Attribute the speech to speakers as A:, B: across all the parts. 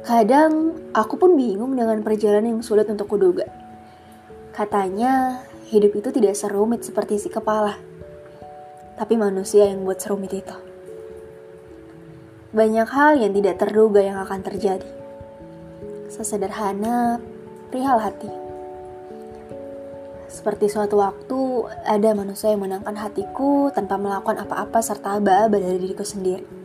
A: Kadang aku pun bingung dengan perjalanan yang sulit untuk kuduga. Katanya, hidup itu tidak serumit seperti si kepala. Tapi manusia yang buat serumit itu. Banyak hal yang tidak terduga yang akan terjadi. Sesederhana perihal hati. Seperti suatu waktu ada manusia yang menangkan hatiku tanpa melakukan apa-apa serta aba-aba dari diriku sendiri.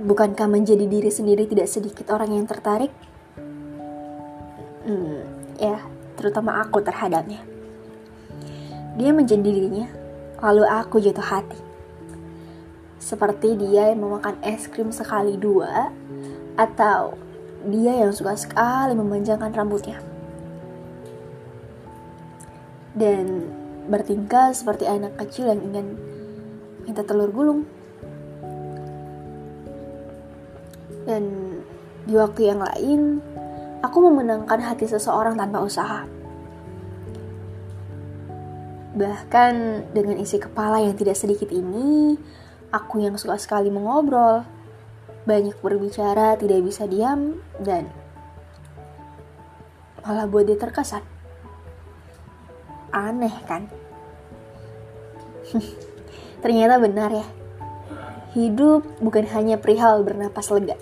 A: Bukankah menjadi diri sendiri tidak sedikit orang yang tertarik? Hmm, ya, terutama aku terhadapnya. Dia menjadi dirinya, lalu aku jatuh hati. Seperti dia yang memakan es krim sekali dua, atau dia yang suka sekali memanjangkan rambutnya dan bertingkah seperti anak kecil yang ingin minta telur gulung. Dan di waktu yang lain, aku memenangkan hati seseorang tanpa usaha. Bahkan dengan isi kepala yang tidak sedikit ini, aku yang suka sekali mengobrol, banyak berbicara, tidak bisa diam, dan malah buat dia terkesan. Aneh kan? Ternyata benar ya. Hidup bukan hanya perihal bernapas lega.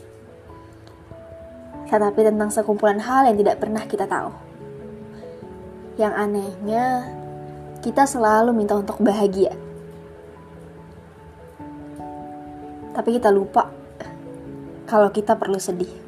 A: Tetapi tentang sekumpulan hal yang tidak pernah kita tahu. Yang anehnya, kita selalu minta untuk bahagia. Tapi kita lupa kalau kita perlu sedih.